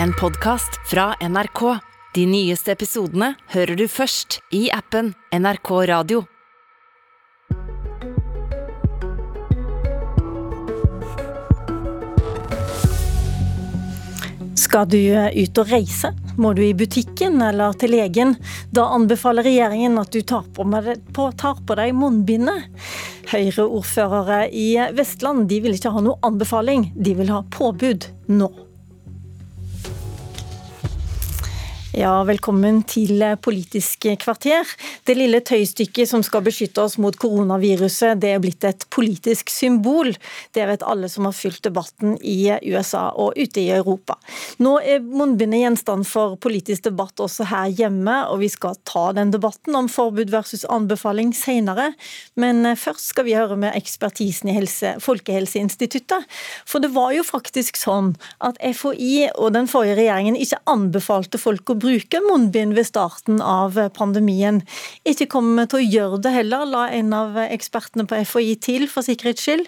en podkast fra NRK. De nyeste episodene hører du først i appen NRK Radio. Skal du ut og reise? Må du i butikken eller til legen? Da anbefaler regjeringen at du tar på, på, tar på deg munnbindet. Høyre-ordførere i Vestland de vil ikke ha noe anbefaling, de vil ha påbud nå. Ja, velkommen til Politisk kvarter. Det lille tøystykket som skal beskytte oss mot koronaviruset, det er blitt et politisk symbol. Det vet alle som har fulgt debatten i USA og ute i Europa. Nå er munnbindet gjenstand for politisk debatt også her hjemme, og vi skal ta den debatten om forbud versus anbefaling senere. Men først skal vi høre med ekspertisen i helse, Folkehelseinstituttet. For det var jo faktisk sånn at FHI og den forrige regjeringen ikke anbefalte folk å bruke munnbind ved starten av pandemien. Ikke kommer til å gjøre det heller, la en av ekspertene på FHI til, for sikkerhets skyld.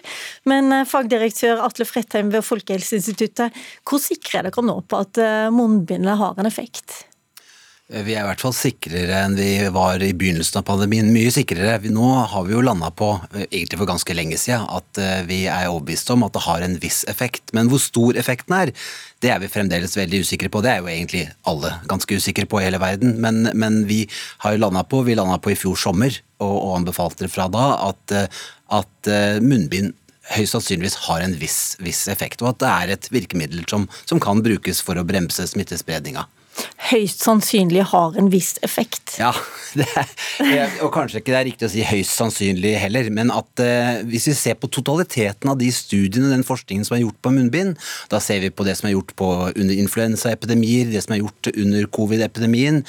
Men eh, fagdirektør Atle Fredheim ved Folkehelseinstituttet, hvor sikre er dere nå på at eh, munnbindet har en effekt? Vi er i hvert fall sikrere enn vi var i begynnelsen av pandemien. Mye sikrere. Nå har vi jo landa på, egentlig for ganske lenge siden, at eh, vi er overbevist om at det har en viss effekt. Men hvor stor effekten er, det er vi fremdeles veldig usikre på. Det er jo egentlig alle ganske usikre på i hele verden. Men, men vi har jo landa på, vi landa på i fjor sommer, og, og anbefalte fra da, at, eh, at eh, munnbind høyst sannsynligvis har en viss, viss, effekt, og at det er et virkemiddel som, som kan brukes for å bremse smittespredninga høyst sannsynlig har en viss effekt. Ja, er, og kanskje ikke det er riktig å si høyst sannsynlig heller, men at eh, hvis vi ser på totaliteten av de studiene, den forskningen som er gjort på munnbind, da ser vi på det som er gjort på under influensaepidemier, det som er gjort under covid-epidemien,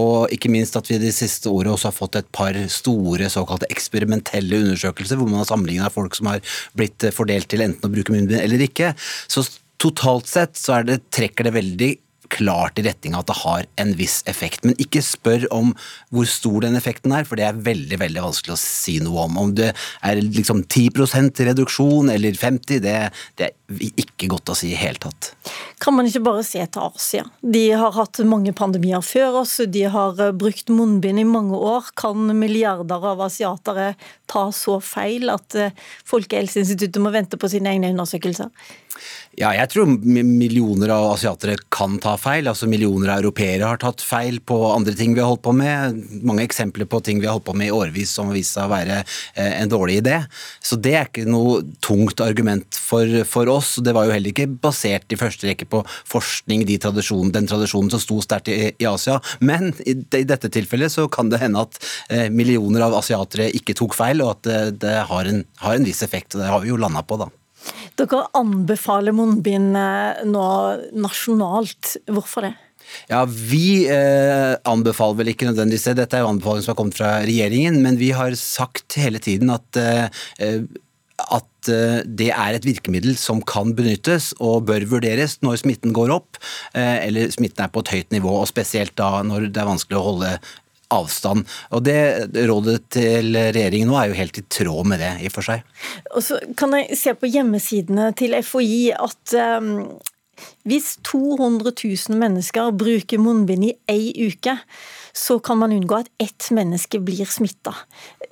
og ikke minst at vi de siste årene også har fått et par store såkalte eksperimentelle undersøkelser, hvor man har sammenligna folk som har blitt fordelt til enten å bruke munnbind eller ikke. Så totalt sett så det, trekker det veldig klart i retning av at det har en viss effekt. Men ikke spør om hvor stor den effekten er, for det er veldig veldig vanskelig å si noe om. Om det er liksom 10% reduksjon eller 50 det, det er ikke godt å si i hele tatt. Kan man ikke bare se til Asia? De har hatt mange pandemier før oss, de har eh, brukt munnbind i mange år. Kan milliarder av asiatere ta så feil at eh, Folkehelseinstituttet må vente på sine egne undersøkelser? Ja, jeg tror millioner av asiatere kan ta feil. altså Millioner av europeere har tatt feil på andre ting vi har holdt på med. Mange eksempler på ting vi har holdt på med i årevis som har vist seg å være eh, en dårlig idé. Så det er ikke noe tungt argument for, for oss. Det var jo heller ikke basert i første rekke på forskning, de tradisjonen, den tradisjonen som sto sterkt i, i, Asia. Men i, i, dette tilfellet så kan det hende at eh, millioner av asiatere ikke tok feil, og at det, det har, en, har en viss effekt. og Det har vi jo landa på, da. Dere anbefaler munnbind nå nasjonalt. Hvorfor det? Ja, Vi eh, anbefaler vel ikke nødvendigvis det. Dette er jo anbefalinger som har kommet fra regjeringen. Men vi har sagt hele tiden at, eh, at eh, det er et virkemiddel som kan benyttes og bør vurderes når smitten går opp, eh, eller smitten er på et høyt nivå, og spesielt da når det er vanskelig å holde avstand. Og det Rådet til regjeringen nå er jo helt i tråd med det, i og for seg. Og så kan jeg se på hjemmesidene til FHI at um, hvis 200 000 mennesker bruker munnbind i ei uke, så kan man unngå at ett menneske blir smitta.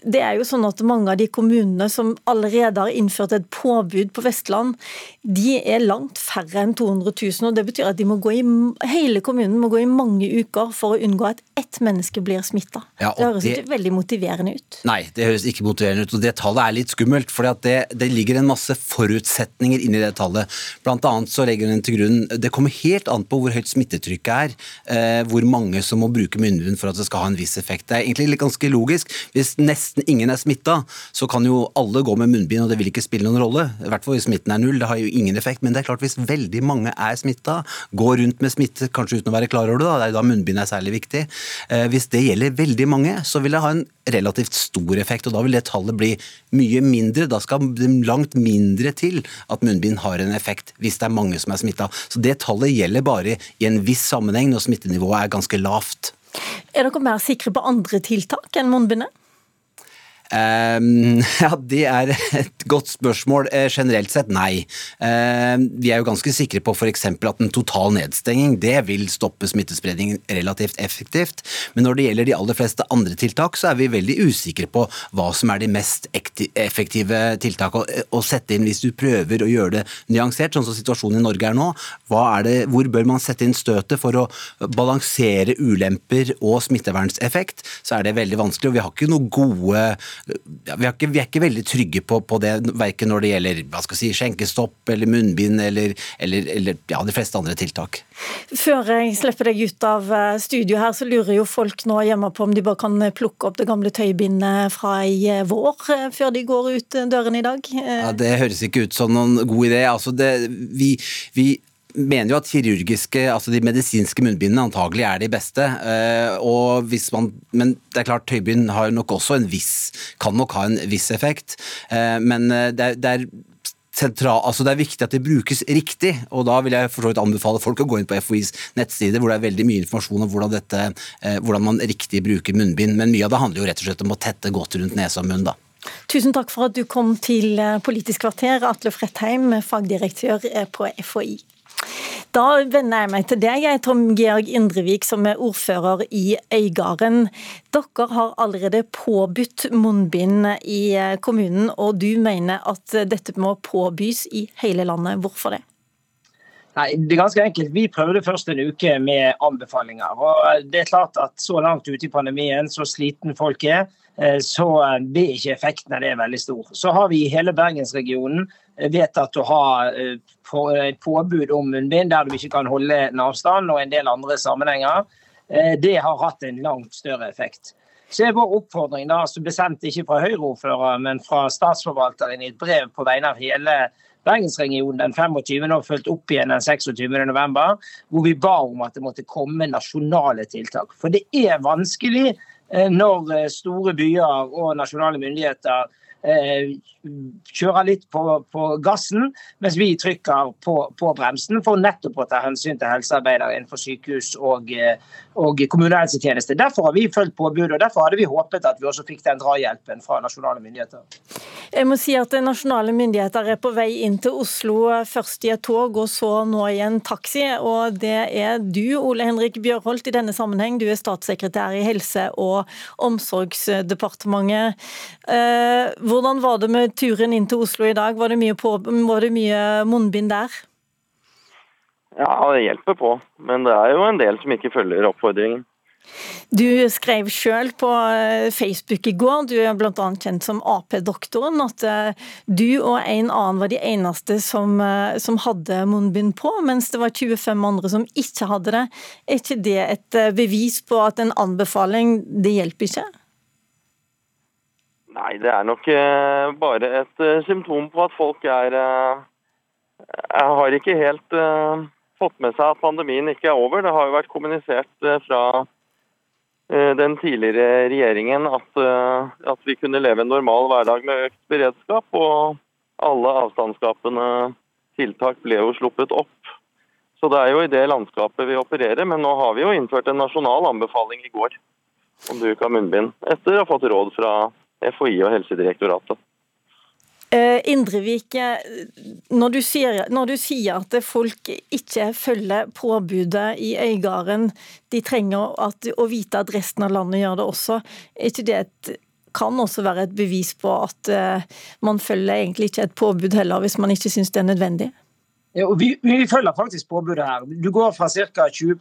Det er jo sånn at Mange av de kommunene som allerede har innført et påbud på Vestland, de er langt færre enn 200 000. og Det betyr at de må gå i, hele kommunen må gå i mange uker for å unngå at ett menneske blir smitta. Ja, det høres det, ikke veldig motiverende ut. Nei, det høres ikke motiverende ut. og Det tallet er litt skummelt. For det, det, ligger en masse forutsetninger inni det tallet. Blant annet så legger den til grunn Det kommer helt an på hvor høyt smittetrykket er. Eh, hvor mange som må bruke munnbind for at det skal ha en viss effekt. Det er egentlig ganske logisk. Hvis nesten ingen er smitta, så kan jo alle gå med munnbind, og det vil ikke spille noen rolle. I hvert fall hvis smitten er null. Det har jo ingen effekt. Men det er klart hvis veldig mange er smitta, går rundt med smitte kanskje uten å være klar over det, da, det er jo da munnbind er særlig viktig. Eh, hvis det gjelder veldig mange, så vil det ha en relativt stor effekt, og da vil det tallet bli mye mindre. Da skal det langt mindre til at munnbind har en effekt hvis det er mange som er smitta. Så det tallet gjelder bare i en viss sammenheng når smittenivået er ganske lavt. Er dere mer sikre på andre tiltak enn munnbindet? Um, ja, Det er et godt spørsmål. Uh, generelt sett nei. Um, vi er jo ganske sikre på f.eks. at en total nedstenging det vil stoppe smittespredningen relativt effektivt. Men når det gjelder de aller fleste andre tiltak, så er vi veldig usikre på hva som er de mest effektive tiltak å, sette inn hvis du prøver å gjøre det nyansert, sånn som situasjonen i Norge er nå. Er det, hvor bør man sette inn støtet for å balansere ulemper og smittevernseffekt? Så er det veldig vanskelig, og vi har ikke noe gode vi, er ikke, vi, er ikke, veldig trygge på, på det, verken når det gjelder hva skal si, skjenkestopp eller munnbind eller, eller, eller ja, de fleste andre tiltak. Før jeg slipper deg ut av eh, studio her, så lurer jo folk nå hjemme på om de bare kan plukke opp det gamle tøybindet fra i eh, vår eh, før de går ut døren i dag? Ja, Det høres ikke ut som noen god idé. Altså det, vi, vi mener jo at kirurgiske, altså de medisinske munnbindene antagelig er de beste. og hvis man, Men det er klart tøybind har nok også en viss, kan nok ha en viss effekt. men det er, det er Sentral, altså det er viktig at det brukes riktig, og da vil jeg for anbefale folk å gå inn på FHIs nettside, hvor det er veldig mye informasjon om hvordan, dette, eh, hvordan man riktig bruker munnbind. Men mye av det handler jo rett og slett om å tette godt rundt nese og munn, da. Tusen takk for at du kom til eh, Politisk kvarter, Atle Fredheim, fagdirektør eh, på FHI. Da vender jeg meg til deg, Tom Georg Indrevik, som er ordfører i Øygarden. Dere har allerede påbudt munnbind i kommunen, og du mener at dette må påbys i hele landet. Hvorfor det? Nei, det er ganske enkelt. Vi prøvde først en uke med anbefalinger. og det er klart at Så langt ute i pandemien, så sliten folk er, eh, så blir ikke effekten av det veldig stor. Så har vi i hele bergensregionen vedtatt å ha eh, et påbud om munnbind der du ikke kan holde en avstand, og en del andre sammenhenger. Eh, det har hatt en langt større effekt. Så er vår oppfordring, da, som ble sendt ikke fra Høyre-ordfører, men fra statsforvalteren i et brev på vegne av hele Bergensregionen den 25. og fulgt opp igjen den 26. november, hvor vi ba om at det måtte komme nasjonale tiltak. For det er vanskelig eh, når store byer og nasjonale myndigheter Eh, kjører litt på, på, gassen, mens vi trykker på, på, bremsen for nettopp å ta hensyn til helsearbeidere innenfor sykehus og, eh, og kommunehelsetjeneste. Derfor har vi fulgt påbudet, og derfor hadde vi håpet at vi også fikk den drahjelpen fra nasjonale myndigheter. Jeg må si at Nasjonale myndigheter er på vei inn til Oslo, først i et tog og så nå i en taxi. og Det er du, Ole Henrik Bjørholt, i denne sammenheng. Du er statssekretær i Helse- og omsorgsdepartementet. Eh, hvordan var det med turen inn til Oslo i dag? Var det mye, på, var det mye munnbind der? Ja, det hjelper på. Men det er jo en del som ikke følger oppfordringen. Du skrev sjøl på eh, Facebook i går, du er bl.a. kjent som Ap-doktoren, at eh, du og en annen var de eneste som, eh, som, hadde munnbind på, mens det var 25 andre som ikke hadde det. Er ikke det et bevis på at en anbefaling, det hjelper ikke? Nei, det er nok uh, bare et uh, symptom på at folk er uh, har ikke helt fått med seg at pandemien ikke er over. Det har jo vært kommunisert fra den tidligere regjeringen at, at, vi kunne leve en normal hverdag med økt beredskap. Og alle avstandsskapende tiltak ble jo sluppet opp. Så det er jo i det landskapet vi opererer. Men nå har vi jo innført en nasjonal anbefaling i går om bruk av munnbind, etter å ha fått råd fra FHI og Helsedirektoratet. Indrevike, Indrevik, når når du sier at folk ikke følger påbudet i Øygarden, de trenger at, å vite at resten av landet gjør det også, er ikke det et, kan også være et bevis på at uh, man følger egentlig ikke et påbud heller, hvis man ikke syns det er nødvendig? Ja, vi, vi, følger faktisk påbudet her. Du går fra ca. 20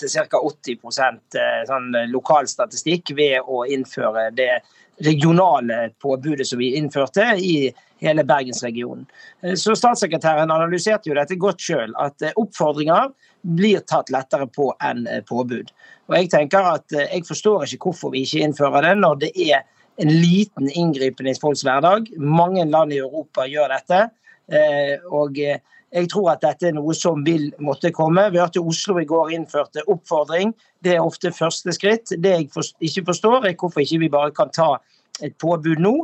til ca. 80% eh, sånn lokal statistikk ved å innføre det regionale påbudet som vi innførte i hele bergensregionen. Eh, så Statssekretæren analyserte jo dette godt sjøl, at eh, oppfordringer blir tatt lettere på enn eh, påbud. Og Jeg tenker at jeg forstår ikke hvorfor vi ikke innfører det, når det er en liten inngripen i folks hverdag. Mange land i Europa gjør dette. og jeg tror at dette er noe som vil måtte komme. Vi hørte Oslo i går innførte oppfordring. Det er ofte første skritt. Det jeg ikke forstår, er hvorfor ikke vi bare kan ta et påbud nå.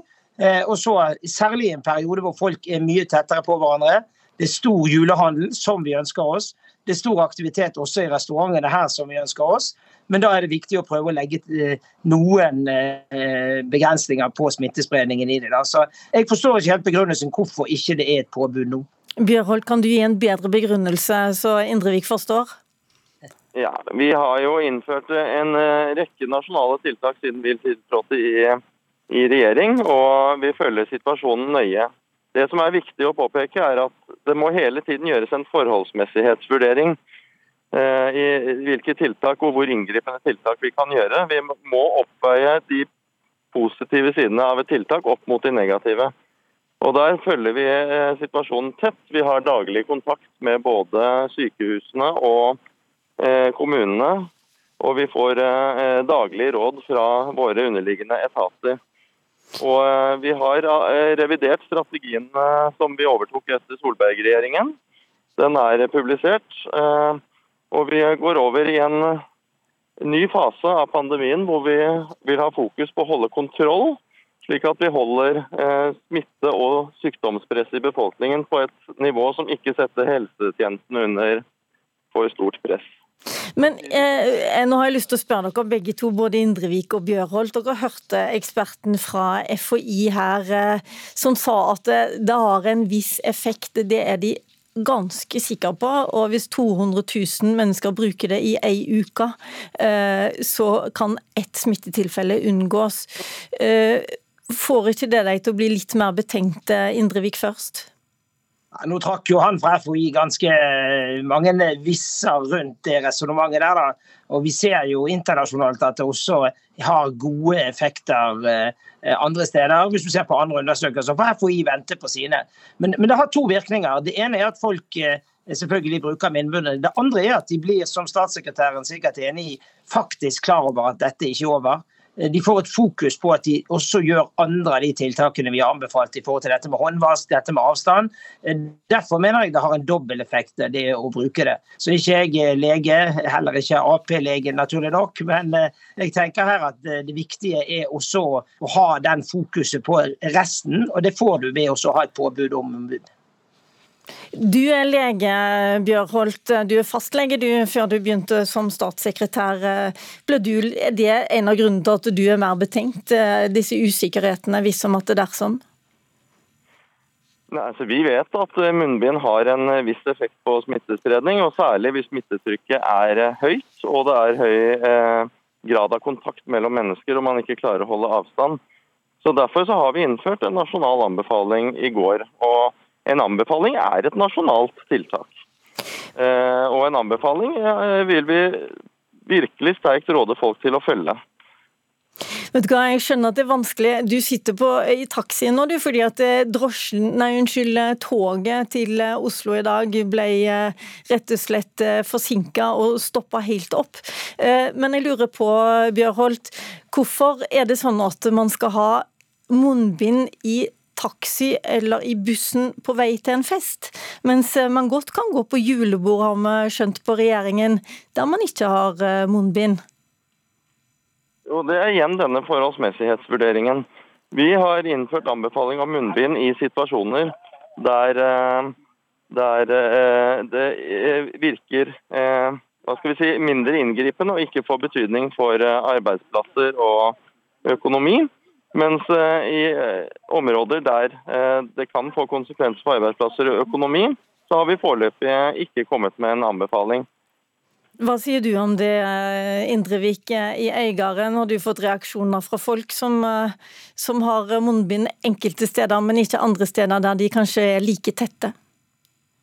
Eh, og så Særlig i en periode hvor folk er mye tettere på hverandre. Det er stor julehandel, som vi ønsker oss. Det er stor aktivitet også i restaurantene her som vi ønsker oss. Men da er det viktig å prøve å legge eh, noen eh, begrensninger på smittespredningen i det. Så jeg forstår ikke helt begrunnelsen hvorfor ikke det er et påbud nå. Bjørholt, kan du gi en bedre begrunnelse så Indrevik forstår? Ja, Vi har jo innført en eh, rekke nasjonale tiltak siden vi tiltrådte i, i regjering, og vi følger situasjonen nøye. Det som er viktig å påpeke, er at det må hele tiden gjøres en forholdsmessighetsvurdering eh, i hvilke tiltak og hvor inngripende tiltak vi kan gjøre. Vi må oppveie de positive sidene av et tiltak opp mot de negative. Og Der følger vi eh, situasjonen tett. Vi har daglig kontakt med både sykehusene og eh, kommunene. Og vi får daglig råd fra våre underliggende etater. Og eh, Vi har eh, revidert strategien eh, som vi overtok etter Solberg-regjeringen. Den er publisert. Og vi går over i en ny fase av pandemien hvor vi vil ha fokus på å holde kontroll, slik at vi holder smitte og sykdomspress i befolkningen på et nivå som ikke setter helsetjenesten under for stort press. Men eh, nå har jeg lyst til å spørre dere begge to, både Indrevik og Bjørholt. Dere hørte eksperten fra FHI her eh, som sa at det, det har en viss effekt. Det er de ganske sikre på. Og hvis 200 000 mennesker bruker det i ei uke, eh, så kan ett smittetilfelle unngås. Får ikke det deg til å bli litt mer betenkt, eh, Indrevik først? Nå trakk jo han fra FHI ganske eh, mange visser rundt det resonnementet der. da. Og vi ser jo internasjonalt at det også har gode effekter eh, andre steder. Hvis du ser på andre undersøkelser, for FHI venter på sine. Men, men, det har to virkninger. Det ene er at folk selvfølgelig bruker munnbundet. Det andre er at de blir, som statssekretæren sikkert er enig i, faktisk klar over at dette ikke er over. Eh, de får et fokus på at de også gjør andre av de tiltakene vi har anbefalt i forhold til dette med håndvask, dette med avstand. Eh, derfor mener jeg det har en dobbel effekt, eh, det å bruke det. Så ikke jeg lege, heller ikke Ap-lege, naturlig nok. Men jeg tenker her at det viktige er også å ha den fokuset på resten, og det får du ved å ha et påbud om ombud. Du er lege, Bjørholt. Du er fastlege du, før du begynte som statssekretær. Ble du, er det en av grunnene til at du er mer betenkt, disse usikkerhetene hvis som at det dersom? Nei, altså vi vet at munnbind har en viss effekt på smittespredning, og særlig hvis smittetrykket er høyt og det er høy eh, grad av kontakt mellom mennesker og man ikke klarer å holde avstand. Så Derfor så har vi innført en nasjonal anbefaling i går. og en anbefaling er et nasjonalt tiltak. Eh, og en anbefaling eh, vil vi virkelig sterkt råde folk til å følge. Vet du hva, Jeg skjønner at det er vanskelig. Du sitter på, i taxien nå, du, fordi at eh, drosjen, nei, unnskyld, toget til Oslo i dag ble rett og slett forsinka og stoppa helt opp. Men jeg lurer på, Bjørholt, hvorfor er det sånn at man skal ha munnbind i taxi eller i bussen på vei til en fest. Mens eh, man godt kan gå på julebord, har vi skjønt på regjeringen, der man ikke har eh, munnbind. Jo, Det er igjen denne forholdsmessighetsvurderingen. Vi har innført anbefaling om munnbind i situasjoner der, eh, der det virker hva skal vi si, mindre inngripende og ikke får betydning for arbeidsplasser og økonomi. Mens eh, i eh, områder der eh, det kan få konsekvenser for arbeidsplasser og økonomi, så har vi foreløpig ikke kommet med en anbefaling. Hva sier du om det, Indrevik i Øygarden? Har du fått reaksjoner fra folk som, som har munnbind enkelte steder, men ikke andre steder der de kanskje er like tette?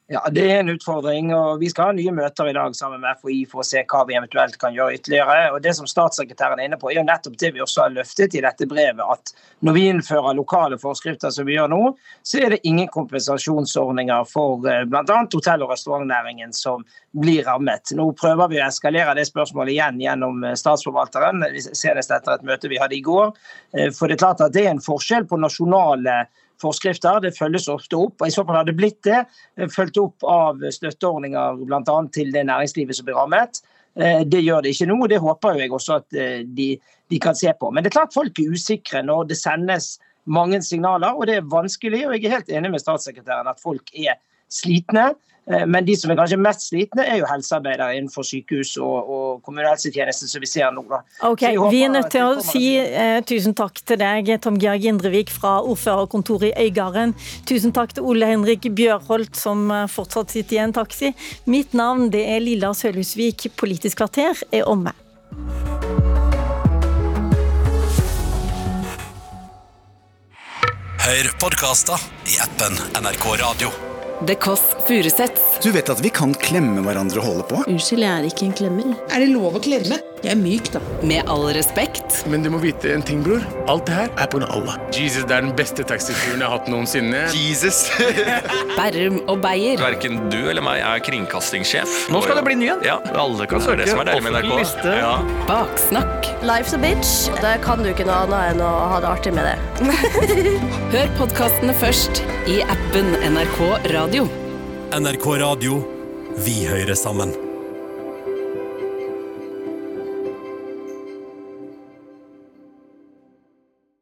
Ja, Det er en utfordring. og Vi skal ha nye møter i dag sammen med FHI for å se hva vi eventuelt kan gjøre ytterligere. Og Det som statssekretæren er inne på, er jo nettopp det vi også har løftet i dette brevet. At når vi innfører lokale forskrifter som vi gjør nå, så er det ingen kompensasjonsordninger for eh, bl.a. hotell- og restaurantnæringen som blir rammet. Nå prøver vi å eskalere det spørsmålet igjen gjennom eh, statsforvalteren, senest etter et møte vi hadde i går. Eh, for det er klart at det er en forskjell på nasjonale forskrifter. Det følges ofte opp. og I så fall har det blitt det. Fulgt opp av støtteordninger bl.a. til det næringslivet som blir rammet. Eh, det gjør det ikke nå, og det håper jeg også at eh, de, de, kan se på. Men det er klart folk er usikre når det sendes mange signaler, og det er vanskelig. og Jeg er helt enig med statssekretæren at folk er slitne. Eh, men de som er kanskje mest slitne, er jo helsearbeidere innenfor sykehus og, og kommunehelsetjeneste, som vi ser nå. Da. Ok, Vi er nødt til å si eh, tusen takk til deg, Tom Georg Indrevik fra ordførerkontoret i Øygarden. Tusen takk til Ole Henrik Bjørholt, som eh, fortsatt sitter i en taxi. Mitt navn det er Lilla Sølhusvik. Politisk kvarter er omme. Hør podkaster i appen NRK Radio. The Kåss Furuseths. Du vet at vi kan klemme hverandre og holde på? Unnskyld, jeg er ikke en klemmer. Er det lov å klemme? Jeg er myk, da. Med all respekt. Men du må vite en ting, bror. Alt det her er pga. Allah. Jesus, det er den beste taxituren jeg har hatt noensinne. Jesus! Berrum og Beyer. Verken du eller meg er kringkastingssjef. Nå skal det bli ny en. Ja, alle kan søke. Det som er deilig med NRK. Ja. Baksnakk. Life's a bitch. Da kan du ikke noe annet enn å ha det artig med det. Hør podkastene først i appen NRK Radio. NRK Radio. Vi hører sammen.